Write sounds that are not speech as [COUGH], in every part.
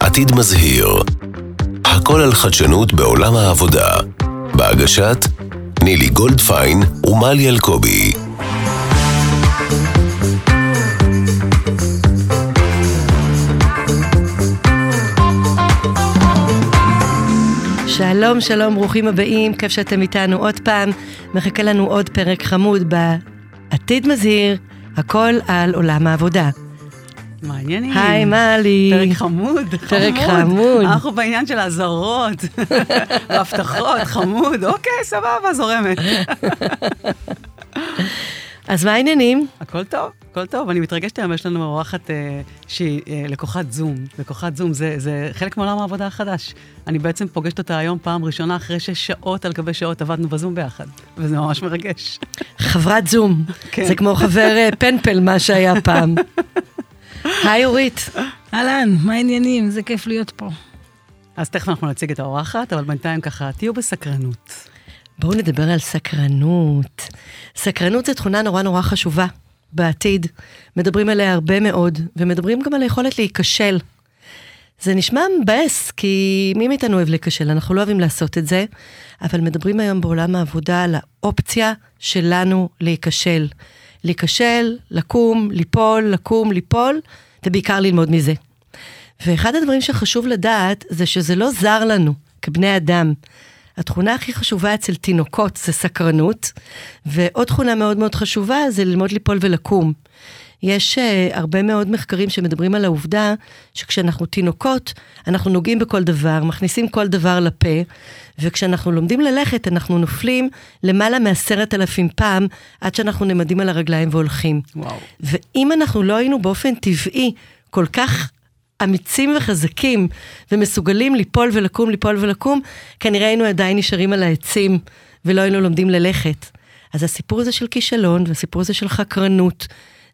עתיד מזהיר. הכל על חדשנות בעולם העבודה. בהגשת נילי גולדפיין ומלי אלקובי. שלום, שלום, ברוכים הבאים, כיף שאתם איתנו עוד פעם. מחכה לנו עוד פרק חמוד בעתיד מזהיר, הכל על עולם העבודה. מעניינים. היי, מלי. פרק חמוד, [LAUGHS] פרק חמוד. אנחנו בעניין של האזהרות [LAUGHS] והבטחות, חמוד, אוקיי, סבבה, זורמת. [LAUGHS] אז מה העניינים? הכל טוב, הכל טוב. אני מתרגשת היום, יש לנו אורחת אה, שהיא אה, לקוחת זום. לקוחת זום זה, זה חלק מעולם העבודה החדש. אני בעצם פוגשת אותה היום פעם ראשונה אחרי שש שעות על גבי שעות עבדנו בזום ביחד, וזה ממש מרגש. חברת זום. כן. זה כמו חבר אה, פנפל, מה שהיה פעם. היי, אורית. אהלן, מה העניינים? זה כיף להיות פה. אז תכף אנחנו נציג את האורחת, אבל בינתיים ככה, תהיו בסקרנות. בואו נדבר על סקרנות. סקרנות זו תכונה נורא נורא חשובה בעתיד. מדברים עליה הרבה מאוד, ומדברים גם על היכולת להיכשל. זה נשמע מבאס, כי מי מאיתנו אוהב להיכשל? אנחנו לא אוהבים לעשות את זה, אבל מדברים היום בעולם העבודה על האופציה שלנו להיכשל. להיכשל, לקום, ליפול, לקום, ליפול, ובעיקר ללמוד מזה. ואחד הדברים שחשוב לדעת זה שזה לא זר לנו, כבני אדם. התכונה הכי חשובה אצל תינוקות זה סקרנות, ועוד תכונה מאוד מאוד חשובה זה ללמוד ליפול ולקום. יש uh, הרבה מאוד מחקרים שמדברים על העובדה שכשאנחנו תינוקות, אנחנו נוגעים בכל דבר, מכניסים כל דבר לפה, וכשאנחנו לומדים ללכת, אנחנו נופלים למעלה מעשרת אלפים פעם, עד שאנחנו נעמדים על הרגליים והולכים. וואו. ואם אנחנו לא היינו באופן טבעי כל כך אמיצים וחזקים ומסוגלים ליפול ולקום, ליפול ולקום, כנראה היינו עדיין נשארים על העצים ולא היינו לומדים ללכת. אז הסיפור הזה של כישלון והסיפור הזה של חקרנות,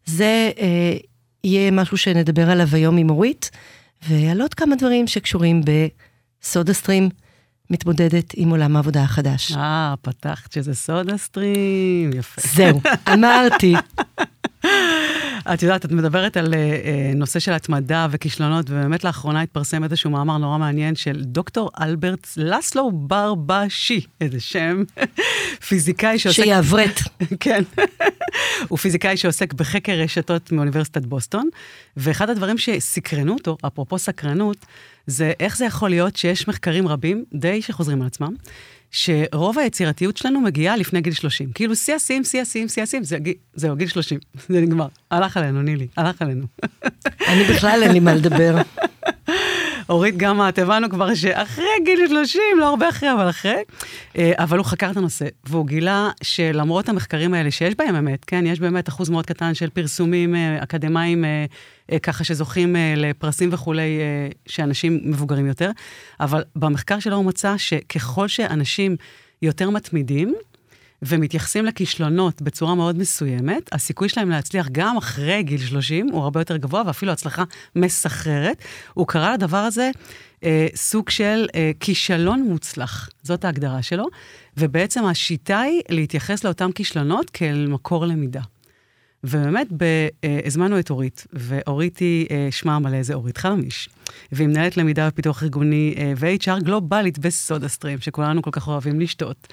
זה אה, יהיה משהו שנדבר עליו היום עם אורית, ועל עוד כמה דברים שקשורים בסודה סטרים, מתמודדת עם עולם העבודה החדש. אה, פתחת שזה סודה סטרים, יפה. זהו, [LAUGHS] אמרתי. את יודעת, את מדברת על uh, נושא של התמדה וכישלונות, ובאמת לאחרונה התפרסם איזשהו מאמר נורא מעניין של דוקטור אלברט לסלו ברבשי, איזה שם, [LAUGHS] פיזיקאי שעוסק... שיעברת. [LAUGHS] כן. הוא פיזיקאי שעוסק בחקר רשתות מאוניברסיטת בוסטון, ואחד הדברים שסקרנו אותו, אפרופו סקרנות, זה איך זה יכול להיות שיש מחקרים רבים, די שחוזרים על עצמם, שרוב היצירתיות שלנו מגיעה לפני גיל 30. כאילו שיא השיאים, שיא השיאים, שיא השיאים, זה, זהו, גיל 30. [LAUGHS] זה נגמר. הלך עלינו, נילי, הלך עלינו. אני בכלל אין לי מה לדבר. [LAUGHS] אורית, גם את, הבנו כבר שאחרי גיל 30, לא הרבה אחרי, אבל אחרי. אה, אבל הוא חקר את הנושא, והוא גילה שלמרות המחקרים האלה, שיש בהם אמת, כן, יש באמת אחוז מאוד קטן של פרסומים אה, אקדמיים אה, ככה שזוכים לפרסים וכולי, שאנשים מבוגרים יותר, אבל במחקר שלו הוא מצא שככל שאנשים יותר מתמידים, ומתייחסים לכישלונות בצורה מאוד מסוימת, הסיכוי שלהם להצליח גם אחרי גיל 30 הוא הרבה יותר גבוה, ואפילו הצלחה מסחררת. הוא קרא לדבר הזה אה, סוג של אה, כישלון מוצלח, זאת ההגדרה שלו, ובעצם השיטה היא להתייחס לאותם כישלונות כאל מקור למידה. ובאמת, ב, אה, הזמנו את אורית, ואורית היא, אה, שמה המלא זה אורית חלמיש, והיא מנהלת למידה ופיתוח ארגוני אה, ו-HR גלובלית בסודה סטרים, שכולנו כל כך אוהבים לשתות.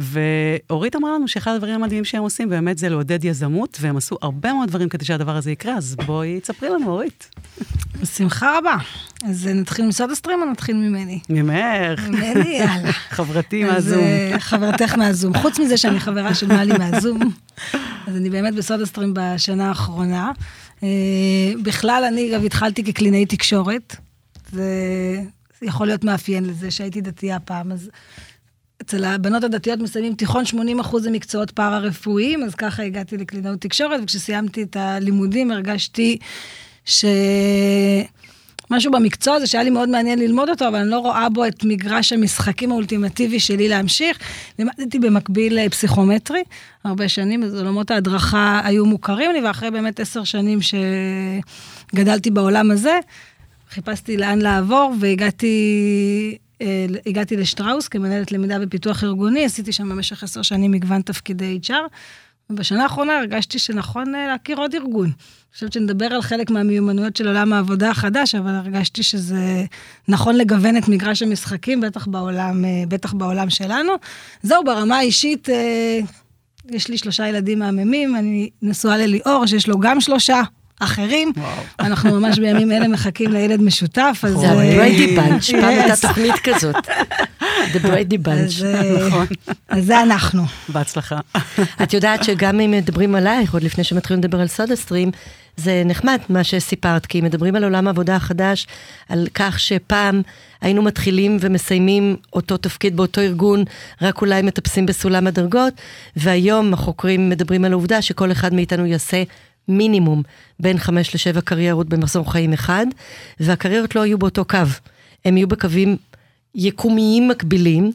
ואורית אמרה לנו שאחד הדברים המדהימים שהם עושים באמת זה לעודד יזמות, והם עשו הרבה מאוד דברים כדי שהדבר הזה יקרה, אז בואי תספרי לנו, אורית. בשמחה רבה. אז נתחיל מסודה סטרים או נתחיל ממני? ממך. ממני, יאללה. [LAUGHS] חברתי מהזום. אז חברתך מהזום. חוץ מזה שאני חברה של מאלי מהזום, אז אני באמת בסודה סטרים בשנה האחרונה. בכלל, אני גם התחלתי כקלינאי תקשורת. זה יכול להיות מאפיין לזה שהייתי דתייה פעם, אז אצל הבנות הדתיות מסיימים תיכון 80 אחוז זה פארה-רפואיים, אז ככה הגעתי לקלינאות תקשורת, וכשסיימתי את הלימודים הרגשתי שמשהו במקצוע הזה שהיה לי מאוד מעניין ללמוד אותו, אבל אני לא רואה בו את מגרש המשחקים האולטימטיבי שלי להמשיך. לימדתי במקביל פסיכומטרי, הרבה שנים, אז עולמות ההדרכה היו מוכרים לי, ואחרי באמת עשר שנים שגדלתי בעולם הזה, חיפשתי לאן לעבור, והגעתי... הגעתי לשטראוס כמנהלת למידה ופיתוח ארגוני, עשיתי שם במשך עשר שנים מגוון תפקידי HR, ובשנה האחרונה הרגשתי שנכון אה, להכיר עוד ארגון. אני חושבת שנדבר על חלק מהמיומנויות של עולם העבודה החדש, אבל הרגשתי שזה נכון לגוון את מגרש המשחקים, בטח בעולם, אה, בטח בעולם שלנו. זהו, ברמה האישית, אה, יש לי שלושה ילדים מהממים, אני נשואה לליאור, שיש לו גם שלושה. אחרים, וואו. אנחנו ממש בימים אלה [LAUGHS] מחכים לילד משותף, אז... זה ה-Brady [LAUGHS] Bunch, פעם הייתה תוכנית כזאת. [LAUGHS] The Brady Bunch. נכון. אז זה אנחנו. בהצלחה. את יודעת שגם אם מדברים עלייך, עוד לפני שמתחילים לדבר על סודה סטרים, זה נחמד מה שסיפרת, כי מדברים על עולם העבודה החדש, על כך שפעם היינו מתחילים ומסיימים אותו תפקיד באותו ארגון, רק אולי מטפסים בסולם הדרגות, והיום החוקרים מדברים על העובדה שכל אחד מאיתנו יעשה מינימום בין חמש לשבע קריירות במחזור חיים אחד, והקריירות לא יהיו באותו קו, הם יהיו בקווים יקומיים מקבילים,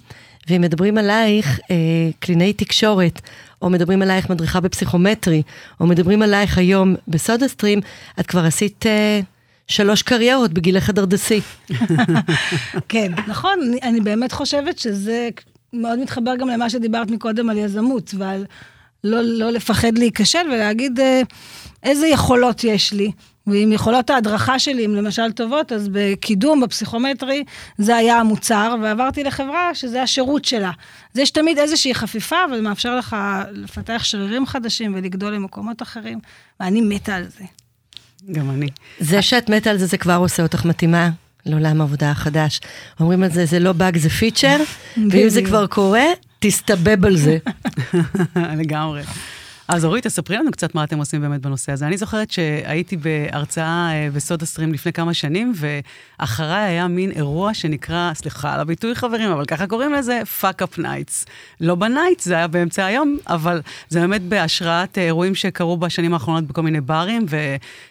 ואם מדברים עלייך אה, קלינאי תקשורת, או מדברים עלייך מדריכה בפסיכומטרי, או מדברים עלייך היום בסודה סטרים, את כבר עשית אה, שלוש קריירות בגילך הדרדסי. [LAUGHS] כן, נכון, אני, אני באמת חושבת שזה מאוד מתחבר גם למה שדיברת מקודם על יזמות, ועל לא, לא לפחד להיכשל ולהגיד אה, איזה יכולות יש לי. ועם יכולות ההדרכה שלי, אם למשל טובות, אז בקידום, בפסיכומטרי, זה היה המוצר, ועברתי לחברה שזה השירות שלה. אז יש תמיד איזושהי חפיפה, אבל מאפשר לך לפתח שרירים חדשים ולגדול למקומות אחרים, ואני מתה על זה. גם אני. זה שאת מתה על זה, זה כבר עושה אותך מתאימה לעולם העבודה החדש. אומרים על זה, זה לא באג, זה פיצ'ר, [LAUGHS] ואם זה כבר קורה, תסתבב על זה. [LAUGHS] לגמרי. אז אורית, תספרי לנו קצת מה אתם עושים באמת בנושא הזה. אני זוכרת שהייתי בהרצאה אה, בסודה סטרים לפני כמה שנים, ואחריי היה מין אירוע שנקרא, סליחה על הביטוי חברים, אבל ככה קוראים לזה, fuck up nights. לא בנייט, זה היה באמצע היום, אבל זה באמת בהשראת אירועים שקרו בשנים האחרונות בכל מיני ברים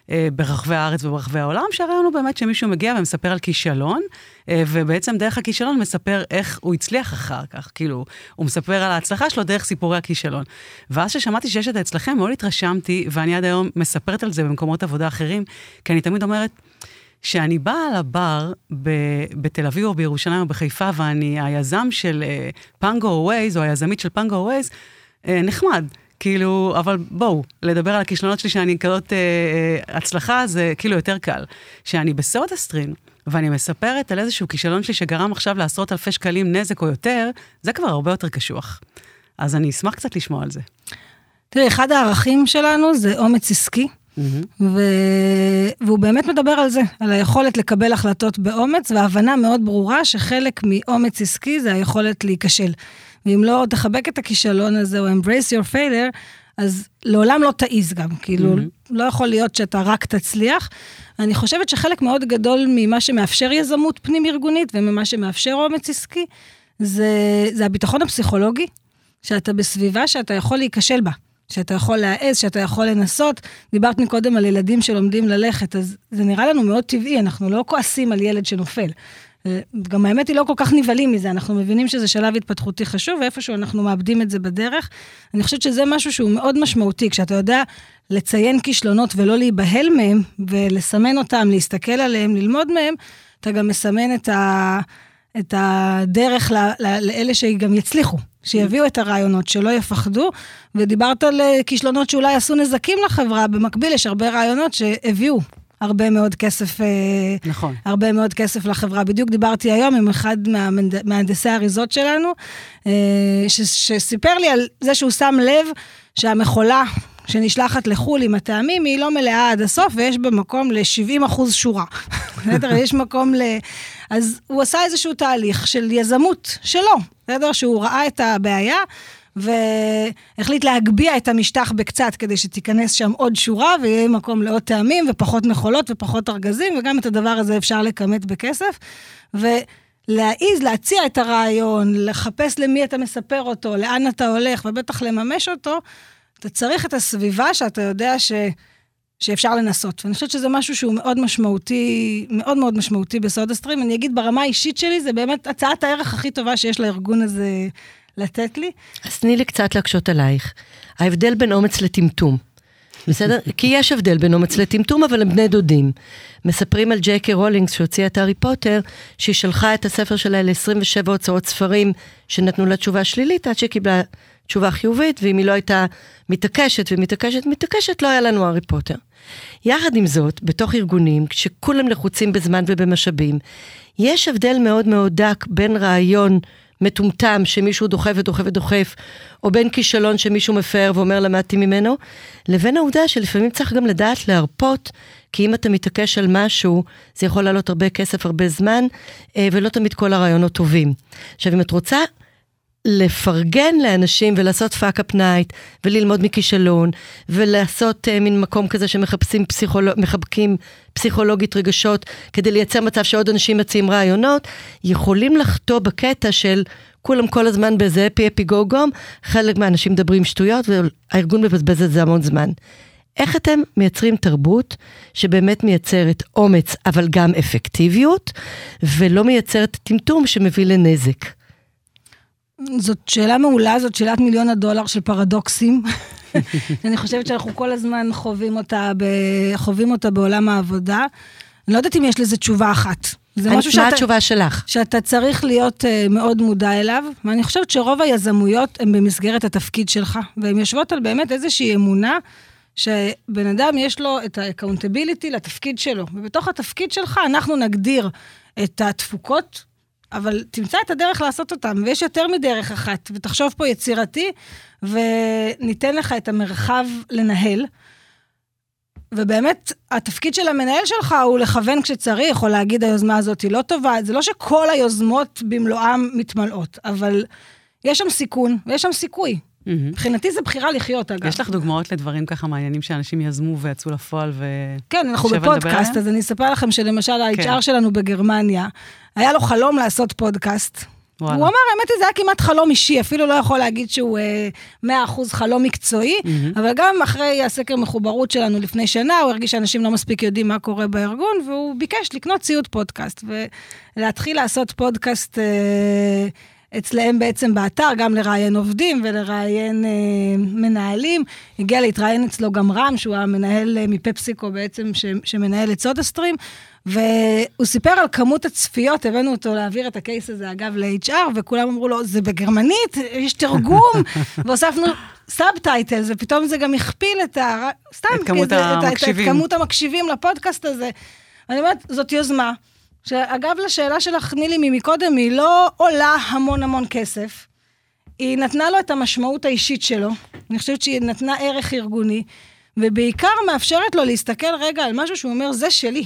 וברחבי הארץ וברחבי העולם, שהרעיון הוא באמת שמישהו מגיע ומספר על כישלון. אה, ובעצם דרך הכישלון מספר איך הוא הצליח אחר כך, כאילו, הוא מספר על ההצלחה שלו דרך סיפורי הכישלון. ואז ששמעתי שיש את זה אצלכם, מאוד התרשמתי, ואני עד היום מספרת על זה במקומות עבודה אחרים, כי אני תמיד אומרת, כשאני באה לבר ב- בתל אביב או בירושלים או בחיפה, ואני היזם של פנגו או ווייז, או היזמית של פנגו ווייז, נחמד. כאילו, אבל בואו, לדבר על הכישלונות שלי שאני כזאת אה, אה, הצלחה, זה כאילו יותר קל. כשאני בסודה סטרים, ואני מספרת על איזשהו כישלון שלי שגרם עכשיו לעשרות אלפי שקלים נזק או יותר, זה כבר הרבה יותר קשוח. אז אני אשמח קצת לשמוע על זה. תראי, אחד הערכים שלנו זה אומץ עסקי. Mm-hmm. ו... והוא באמת מדבר על זה, על היכולת לקבל החלטות באומץ, והבנה מאוד ברורה שחלק מאומץ עסקי זה היכולת להיכשל. ואם לא תחבק את הכישלון הזה, או embrace your failure, אז לעולם לא תעיז גם, כאילו, mm-hmm. לא יכול להיות שאתה רק תצליח. אני חושבת שחלק מאוד גדול ממה שמאפשר יזמות פנים-ארגונית וממה שמאפשר אומץ עסקי, זה, זה הביטחון הפסיכולוגי, שאתה בסביבה שאתה יכול להיכשל בה. שאתה יכול להעז, שאתה יכול לנסות. דיברת מקודם על ילדים שלומדים ללכת, אז זה נראה לנו מאוד טבעי, אנחנו לא כועסים על ילד שנופל. גם האמת היא לא כל כך נבהלים מזה, אנחנו מבינים שזה שלב התפתחותי חשוב, ואיפשהו אנחנו מאבדים את זה בדרך. אני חושבת שזה משהו שהוא מאוד משמעותי, כשאתה יודע לציין כישלונות ולא להיבהל מהם, ולסמן אותם, להסתכל עליהם, ללמוד מהם, אתה גם מסמן את, ה, את הדרך ל, ל, לאלה שגם יצליחו, שיביאו את הרעיונות, שלא יפחדו. ודיברת על כישלונות שאולי עשו נזקים לחברה, במקביל יש הרבה רעיונות שהביאו הרבה מאוד כסף, נכון. הרבה מאוד כסף לחברה. בדיוק דיברתי היום עם אחד מהמהנדסי האריזות שלנו, ש, שסיפר לי על זה שהוא שם לב שהמכולה שנשלחת לחו"ל עם הטעמים, היא לא מלאה עד הסוף, ויש בה מקום ל-70 אחוז שורה. [LAUGHS] בסדר? יש מקום ל... אז הוא עשה איזשהו תהליך של יזמות שלו, בסדר? שהוא ראה את הבעיה. והחליט להגביה את המשטח בקצת כדי שתיכנס שם עוד שורה ויהיה מקום לעוד טעמים ופחות מכולות ופחות ארגזים, וגם את הדבר הזה אפשר לכמת בכסף. ולהעיז, להציע את הרעיון, לחפש למי אתה מספר אותו, לאן אתה הולך, ובטח לממש אותו, אתה צריך את הסביבה שאתה יודע ש... שאפשר לנסות. ואני חושבת שזה משהו שהוא מאוד משמעותי, מאוד מאוד משמעותי בסודה סטרים. אני אגיד ברמה האישית שלי, זה באמת הצעת הערך הכי טובה שיש לארגון הזה לתת לי. אז תני לי קצת להקשות עלייך. ההבדל בין אומץ לטמטום. בסדר? [LAUGHS] כי יש הבדל בין אומץ לטמטום, אבל הם בני דודים. מספרים על ג'ייקי רולינגס שהוציאה את הארי פוטר, שהיא שלחה את הספר שלה ל-27 הוצאות ספרים שנתנו לה תשובה שלילית, עד שהיא קיבלה תשובה חיובית, ואם היא לא הייתה מתעקשת ומתעקשת מתעקשת, לא היה לנו הארי פוטר. יחד עם זאת, בתוך ארגונים, כשכולם לחוצים בזמן ובמשאבים, יש הבדל מאוד מאוד דק בין רעיון מטומטם שמישהו דוחף ודוחף ודוחף, או בין כישלון שמישהו מפר ואומר למדתי ממנו, לבין העובדה שלפעמים צריך גם לדעת להרפות, כי אם אתה מתעקש על משהו, זה יכול לעלות הרבה כסף, הרבה זמן, אה, ולא תמיד כל הרעיונות טובים. עכשיו, אם את רוצה לפרגן לאנשים ולעשות פאק-אפ נייט, וללמוד מכישלון, ולעשות uh, מין מקום כזה שמחפשים פסיכולוג... מחבקים פסיכולוגית רגשות, כדי לייצר מצב שעוד אנשים מציעים רעיונות, יכולים לחטוא בקטע של כולם כל הזמן באיזה אפי אפי גו גום, חלק מהאנשים מדברים שטויות, והארגון מבזבז את זה המון זמן. איך אתם מייצרים תרבות שבאמת מייצרת אומץ, אבל גם אפקטיביות, ולא מייצרת טמטום שמביא לנזק? זאת שאלה מעולה, זאת שאלת מיליון הדולר של פרדוקסים. [LAUGHS] אני חושבת שאנחנו כל הזמן חווים אותה, ב... חווים אותה בעולם העבודה. אני לא יודעת אם יש לזה תשובה אחת. זה משהו שאתה... מה התשובה שלך? שאתה צריך להיות uh, מאוד מודע אליו, ואני חושבת שרוב היזמויות הן במסגרת התפקיד שלך, והן יושבות על באמת איזושהי אמונה שבן אדם יש לו את ה-accountability לתפקיד שלו, ובתוך התפקיד שלך אנחנו נגדיר את התפוקות אבל תמצא את הדרך לעשות אותם, ויש יותר מדרך אחת, ותחשוב פה יצירתי, וניתן לך את המרחב לנהל. ובאמת, התפקיד של המנהל שלך הוא לכוון כשצריך, או להגיד היוזמה הזאת היא לא טובה. זה לא שכל היוזמות במלואם מתמלאות, אבל יש שם סיכון ויש שם סיכוי. מבחינתי זה בחירה לחיות, אגב. יש לך דוגמאות לדברים ככה מעניינים שאנשים יזמו ויצאו לפועל ו... כן, אנחנו בפודקאסט, אז אני אספר לכם שלמשל ה-HR כן. שלנו בגרמניה, היה לו חלום לעשות פודקאסט. וואלה. הוא אמר, האמת היא, זה היה כמעט חלום אישי, אפילו לא יכול להגיד שהוא אה, 100% חלום מקצועי, mm-hmm. אבל גם אחרי הסקר מחוברות שלנו לפני שנה, הוא הרגיש שאנשים לא מספיק יודעים מה קורה בארגון, והוא ביקש לקנות ציוד פודקאסט, ולהתחיל לעשות פודקאסט... אה, אצלהם בעצם באתר, גם לראיין עובדים ולראיין אה, מנהלים. הגיע להתראיין אצלו גם רם, שהוא המנהל אה, מפפסיקו בעצם, ש, שמנהל את סודה סטרים, והוא סיפר על כמות הצפיות, הבאנו אותו להעביר את ה case הזה, אגב, ל-HR, וכולם אמרו לו, זה בגרמנית, יש תרגום, [LAUGHS] והוספנו subtitle, ופתאום זה גם הכפיל את ה... סתם, את כמות המקשיבים. את, את כמות המקשיבים לפודקאסט הזה. אני אומרת, זאת יוזמה. שאגב, לשאלה שלך, נילי, ממקודם, היא לא עולה המון המון כסף. היא נתנה לו את המשמעות האישית שלו. אני חושבת שהיא נתנה ערך ארגוני, ובעיקר מאפשרת לו להסתכל רגע על משהו שהוא אומר, זה שלי.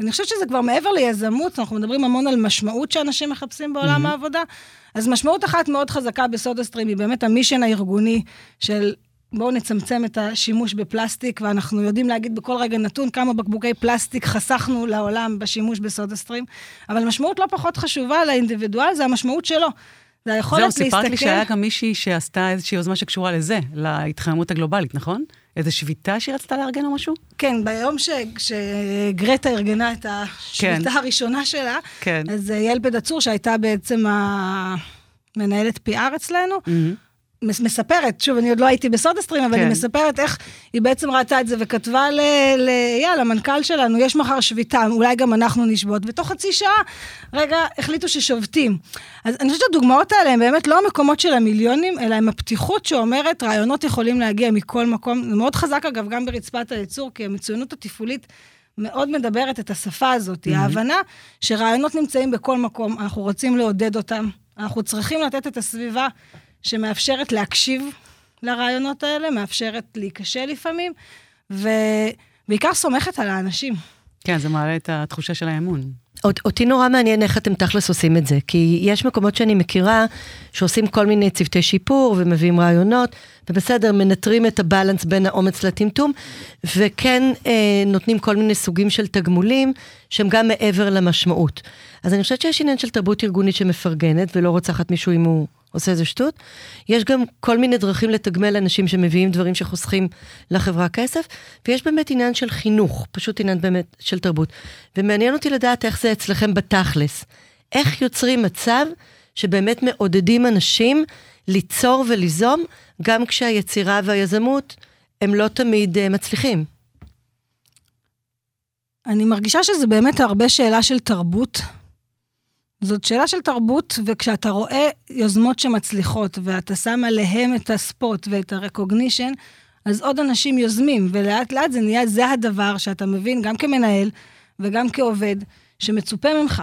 אני חושבת שזה כבר מעבר ליזמות, אנחנו מדברים המון על משמעות שאנשים מחפשים בעולם mm-hmm. העבודה. אז משמעות אחת מאוד חזקה בסודה סטרים היא באמת המישן הארגוני של בואו נצמצם את השימוש בפלסטיק, ואנחנו יודעים להגיד בכל רגע נתון כמה בקבוקי פלסטיק חסכנו לעולם בשימוש בסודה סטרים, אבל משמעות לא פחות חשובה לאינדיבידואל זה המשמעות שלו. זה היכולת להסתכל... זהו, סיפרת לי שהיה גם מישהי שעשתה איזושהי יוזמה שקשורה לזה, להתחממות הגלובלית, נכון? איזו שביתה שהיא רצתה לארגן או משהו? כן, ביום ש... שגרטה ארגנה את השביתה כן. הראשונה שלה, כן. אז יעל פדצור, שהייתה בעצם המנהלת PR אצלנו, mm-hmm. מספרת, שוב, אני עוד לא הייתי בסודה סטרים, אבל כן. היא מספרת איך היא בעצם ראתה את זה וכתבה לאייל, המנכ"ל שלנו, יש מחר שביתה, אולי גם אנחנו נשבות, ותוך חצי שעה, רגע, החליטו ששובתים. אז אני חושבת שהדוגמאות האלה הן באמת לא המקומות של המיליונים, אלא הם הפתיחות שאומרת, רעיונות יכולים להגיע מכל מקום. זה מאוד חזק, אגב, גם ברצפת הייצור, כי המצוינות התפעולית... מאוד מדברת את השפה הזאת, mm-hmm. ההבנה שרעיונות נמצאים בכל מקום, אנחנו רוצים לעודד אותם, אנחנו צריכים לתת את הסביבה שמאפשרת להקשיב לרעיונות האלה, מאפשרת להיכשל לפעמים, ובעיקר סומכת על האנשים. כן, זה מעלה את התחושה של האמון. אותי נורא מעניין איך אתם תכלס עושים את זה, כי יש מקומות שאני מכירה שעושים כל מיני צוותי שיפור ומביאים רעיונות, ובסדר, מנטרים את הבלנס בין האומץ לטמטום, וכן אה, נותנים כל מיני סוגים של תגמולים שהם גם מעבר למשמעות. אז אני חושבת שיש עניין של תרבות ארגונית שמפרגנת ולא רוצחת מישהו אם הוא עושה איזה שטות. יש גם כל מיני דרכים לתגמל אנשים שמביאים דברים שחוסכים לחברה כסף, ויש באמת עניין של חינוך, פשוט עניין באמת של תרבות. ומעניין אותי לדעת איך זה אצלכם בתכלס. איך יוצרים מצב שבאמת מעודדים אנשים ליצור וליזום, גם כשהיצירה והיזמות הם לא תמיד uh, מצליחים. אני מרגישה שזה באמת הרבה שאלה של תרבות זאת שאלה של תרבות, וכשאתה רואה יוזמות שמצליחות, ואתה שם עליהם את הספוט ואת הרקוגנישן, אז עוד אנשים יוזמים, ולאט לאט זה נהיה, זה הדבר שאתה מבין, גם כמנהל וגם כעובד, שמצופה ממך.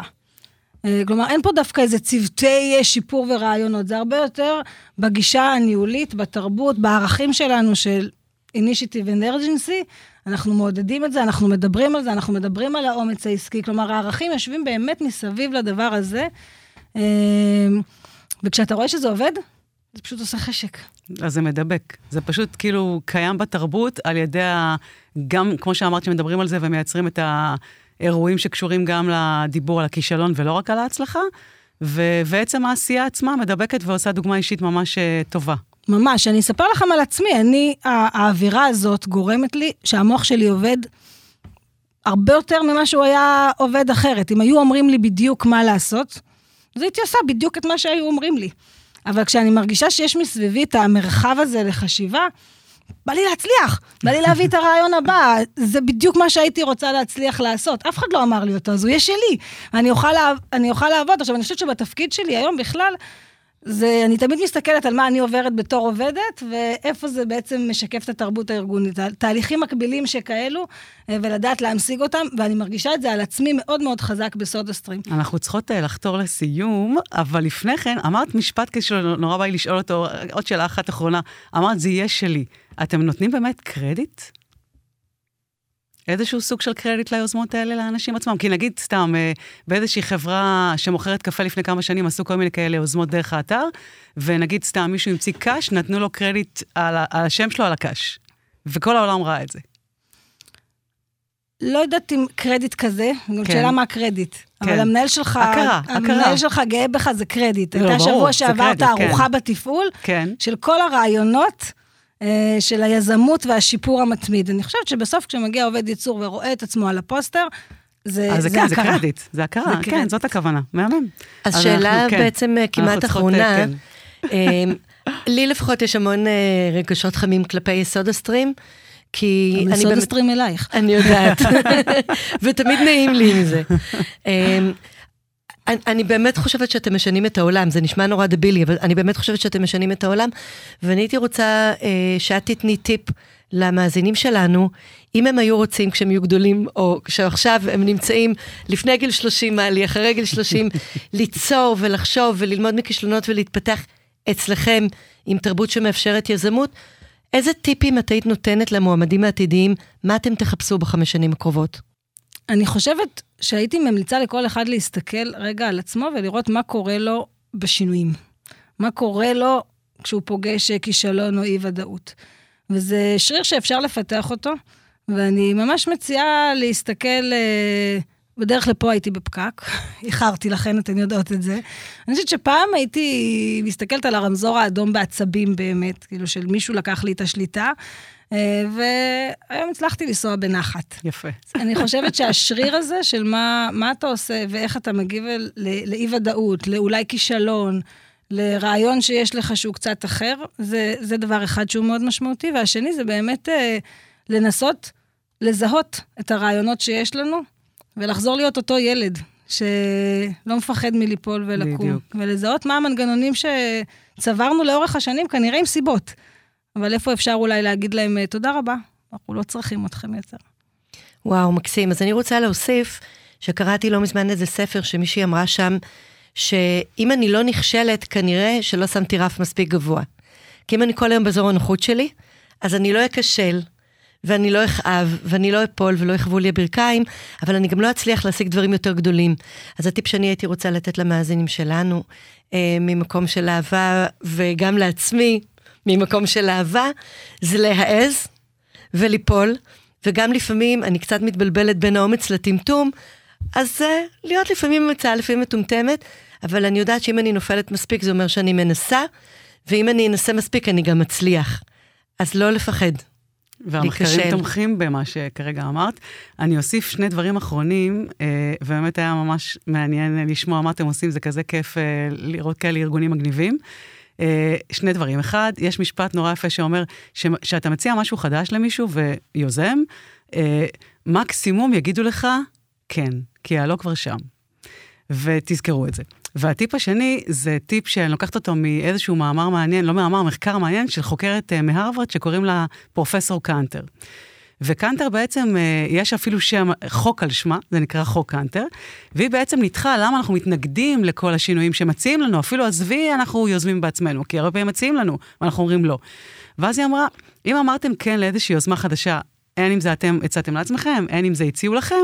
אה, כלומר, אין פה דווקא איזה צוותי אה, שיפור ורעיונות, זה הרבה יותר בגישה הניהולית, בתרבות, בערכים שלנו של and Urgency, אנחנו מעודדים את זה, אנחנו מדברים על זה, אנחנו מדברים על האומץ העסקי, כלומר, הערכים יושבים באמת מסביב לדבר הזה, אה, וכשאתה רואה שזה עובד, זה פשוט עושה חשק. אז זה מדבק. זה פשוט כאילו קיים בתרבות על ידי ה... גם, כמו שאמרת, שמדברים על זה ומייצרים את האירועים שקשורים גם לדיבור על הכישלון ולא רק על ההצלחה, ו- ועצם העשייה עצמה מדבקת ועושה דוגמה אישית ממש uh, טובה. ממש, אני אספר לכם על עצמי, אני, האווירה הזאת גורמת לי שהמוח שלי עובד הרבה יותר ממה שהוא היה עובד אחרת. אם היו אומרים לי בדיוק מה לעשות, אז הייתי עושה בדיוק את מה שהיו אומרים לי. אבל כשאני מרגישה שיש מסביבי את המרחב הזה לחשיבה, בא לי להצליח, בא לי להביא את הרעיון הבא, זה בדיוק מה שהייתי רוצה להצליח לעשות. אף אחד לא אמר לי אותו, אז הוא יהיה שלי. אני אוכל, אני אוכל לעבוד. עכשיו, אני חושבת שבתפקיד שלי היום בכלל, זה, אני תמיד מסתכלת על מה אני עוברת בתור עובדת, ואיפה זה בעצם משקף את התרבות הארגונית. תהליכים מקבילים שכאלו, אה, ולדעת להמשיג אותם, ואני מרגישה את זה על עצמי מאוד מאוד חזק בסודה סטרים. אנחנו צריכות אה, לחתור לסיום, אבל לפני כן, אמרת משפט כשנורא בא לי לשאול אותו, עוד שאלה אחת אחרונה. אמרת, זה יהיה שלי. אתם נותנים באמת קרדיט איזשהו סוג של קרדיט ליוזמות האלה לאנשים עצמם. כי נגיד, סתם, אה, באיזושהי חברה שמוכרת קפה לפני כמה שנים, עשו כל מיני כאלה יוזמות דרך האתר, ונגיד, סתם, מישהו המציא קאש, נתנו לו קרדיט על, על השם שלו על הקאש. וכל העולם ראה את זה. לא יודעת אם קרדיט כזה, גם כן. שאלה מה הקרדיט. כן. אבל המנהל שלך, הכרה, הכרה. המנהל שלך גאה בך, זה קרדיט. לא, הייתה שבוע שעברת ארוחה כן. בתפעול, כן. של כל הרעיונות של היזמות והשיפור המתמיד. אני חושבת שבסוף כשמגיע עובד ייצור ורואה את עצמו על הפוסטר, זה, זה, זה כן, הכרה. זה קרדיט, זה הכרה, זה כן, קרדיט. זאת הכוונה, מהמם. אז, אז שאלה אנחנו, כן. בעצם כן, כמעט אחרונה, כן. אמ, לי לפחות יש המון אה, רגשות חמים כלפי יסוד הסטרים. כי אני באמת... הסטרים אלייך. אני יודעת, [LAUGHS] ותמיד נעים לי עם זה. אני, אני באמת חושבת שאתם משנים את העולם, זה נשמע נורא דבילי, אבל אני באמת חושבת שאתם משנים את העולם, ואני הייתי רוצה אה, שאת תתני טיפ למאזינים שלנו, אם הם היו רוצים כשהם יהיו גדולים, או כשעכשיו הם נמצאים לפני גיל 30 מעלי, אחרי גיל 30, [LAUGHS] ליצור ולחשוב וללמוד מכישלונות ולהתפתח אצלכם עם תרבות שמאפשרת יזמות, איזה טיפים את היית נותנת למועמדים העתידיים, מה אתם תחפשו בחמש שנים הקרובות? אני חושבת שהייתי ממליצה לכל אחד להסתכל רגע על עצמו ולראות מה קורה לו בשינויים. מה קורה לו כשהוא פוגש כישלון או אי-ודאות. וזה שריר שאפשר לפתח אותו, ואני ממש מציעה להסתכל, אה, בדרך לפה הייתי בפקק, [LAUGHS] איחרתי לכן, אתן יודעות את זה. אני חושבת שפעם הייתי מסתכלת על הרמזור האדום בעצבים באמת, כאילו של מישהו לקח לי את השליטה, אה, והיום הצלחתי לנסוע בנחת. יפה. אני חושבת שהשריר הזה של מה, מה אתה עושה ואיך אתה מגיב לאי-ודאות, לאולי כישלון, לרעיון שיש לך שהוא קצת אחר, זה, זה דבר אחד שהוא מאוד משמעותי. והשני זה באמת אה, לנסות לזהות את הרעיונות שיש לנו, ולחזור להיות אותו ילד שלא מפחד מליפול ולקום. בדיוק. ולזהות מה המנגנונים שצברנו לאורך השנים, כנראה עם סיבות. אבל איפה אפשר אולי להגיד להם אה, תודה רבה, אנחנו לא צריכים אתכם יותר. וואו, מקסים. אז אני רוצה להוסיף שקראתי לא מזמן איזה ספר שמישהי אמרה שם, שאם אני לא נכשלת, כנראה שלא שמתי רף מספיק גבוה. כי אם אני כל היום באזור הנוחות שלי, אז אני לא אכשל, ואני לא אכאב, ואני לא אפול ולא יכבו לי הברכיים, אבל אני גם לא אצליח להשיג דברים יותר גדולים. אז הטיפ שאני הייתי רוצה לתת למאזינים שלנו, אה, ממקום של אהבה, וגם לעצמי, ממקום של אהבה, זה להעז וליפול, וגם לפעמים אני קצת מתבלבלת בין האומץ לטמטום, אז uh, להיות לפעמים אמצעה, לפעמים מטומטמת, אבל אני יודעת שאם אני נופלת מספיק זה אומר שאני מנסה, ואם אני אנסה מספיק אני גם אצליח. אז לא לפחד. והמחקרים להיכשל. תומכים במה שכרגע אמרת. אני אוסיף שני דברים אחרונים, אה, ובאמת היה ממש מעניין לשמוע מה אתם עושים, זה כזה כיף אה, לראות כאלה ארגונים מגניבים. אה, שני דברים. אחד, יש משפט נורא יפה שאומר, שאתה מציע משהו חדש למישהו ויוזם, אה, מקסימום יגידו לך, כן, כי הלא כבר שם. ותזכרו את זה. והטיפ השני זה טיפ שאני לוקחת אותו מאיזשהו מאמר מעניין, לא מאמר, מחקר מעניין של חוקרת uh, מהרווארד שקוראים לה פרופסור קאנטר. וקאנטר בעצם, אה, יש אפילו שם, חוק על שמה, זה נקרא חוק קאנטר, והיא בעצם ניתחה למה אנחנו מתנגדים לכל השינויים שמציעים לנו, אפילו עזבי, אנחנו יוזמים בעצמנו, כי הרבה פעמים מציעים לנו, ואנחנו אומרים לא. ואז היא אמרה, אם אמרתם כן לאיזושהי יוזמה חדשה, אין אם זה אתם הצעתם לעצמכם, אין אם זה הציעו לכם,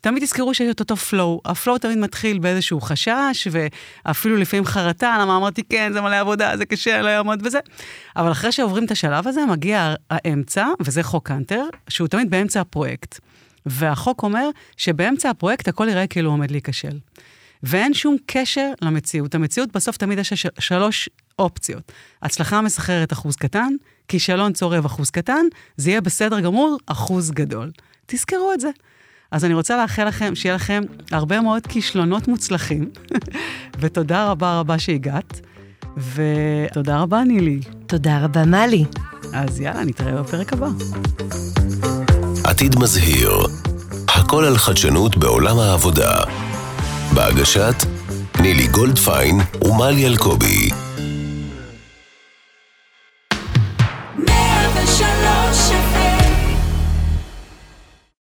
תמיד תזכרו שיש את אותו flow. ה flow תמיד מתחיל באיזשהו חשש, ואפילו לפעמים חרטה, למה אמרתי כן, זה מלא עבודה, זה קשה, לא יעמוד בזה. אבל אחרי שעוברים את השלב הזה, מגיע האמצע, וזה חוק קאנטר, שהוא תמיד באמצע הפרויקט. והחוק אומר שבאמצע הפרויקט הכל יראה כאילו עומד להיכשל. ואין שום קשר למציאות. המציאות בסוף תמיד יש שלוש אופציות. הצלחה מסחררת אחוז קטן, כישלון צורב אחוז קטן, זה יהיה בסדר גמור אחוז גדול. תזכרו את זה. אז אני רוצה לאחל לכם, שיהיה לכם הרבה מאוד כישלונות מוצלחים, [LAUGHS] ותודה רבה רבה שהגעת, ותודה רבה נילי. תודה רבה מלי. אז יאללה, נתראה בפרק הבא. עתיד מזהיר, הכל על חדשנות בעולם העבודה. בהגשת נילי גולדפיין ומלי אלקובי.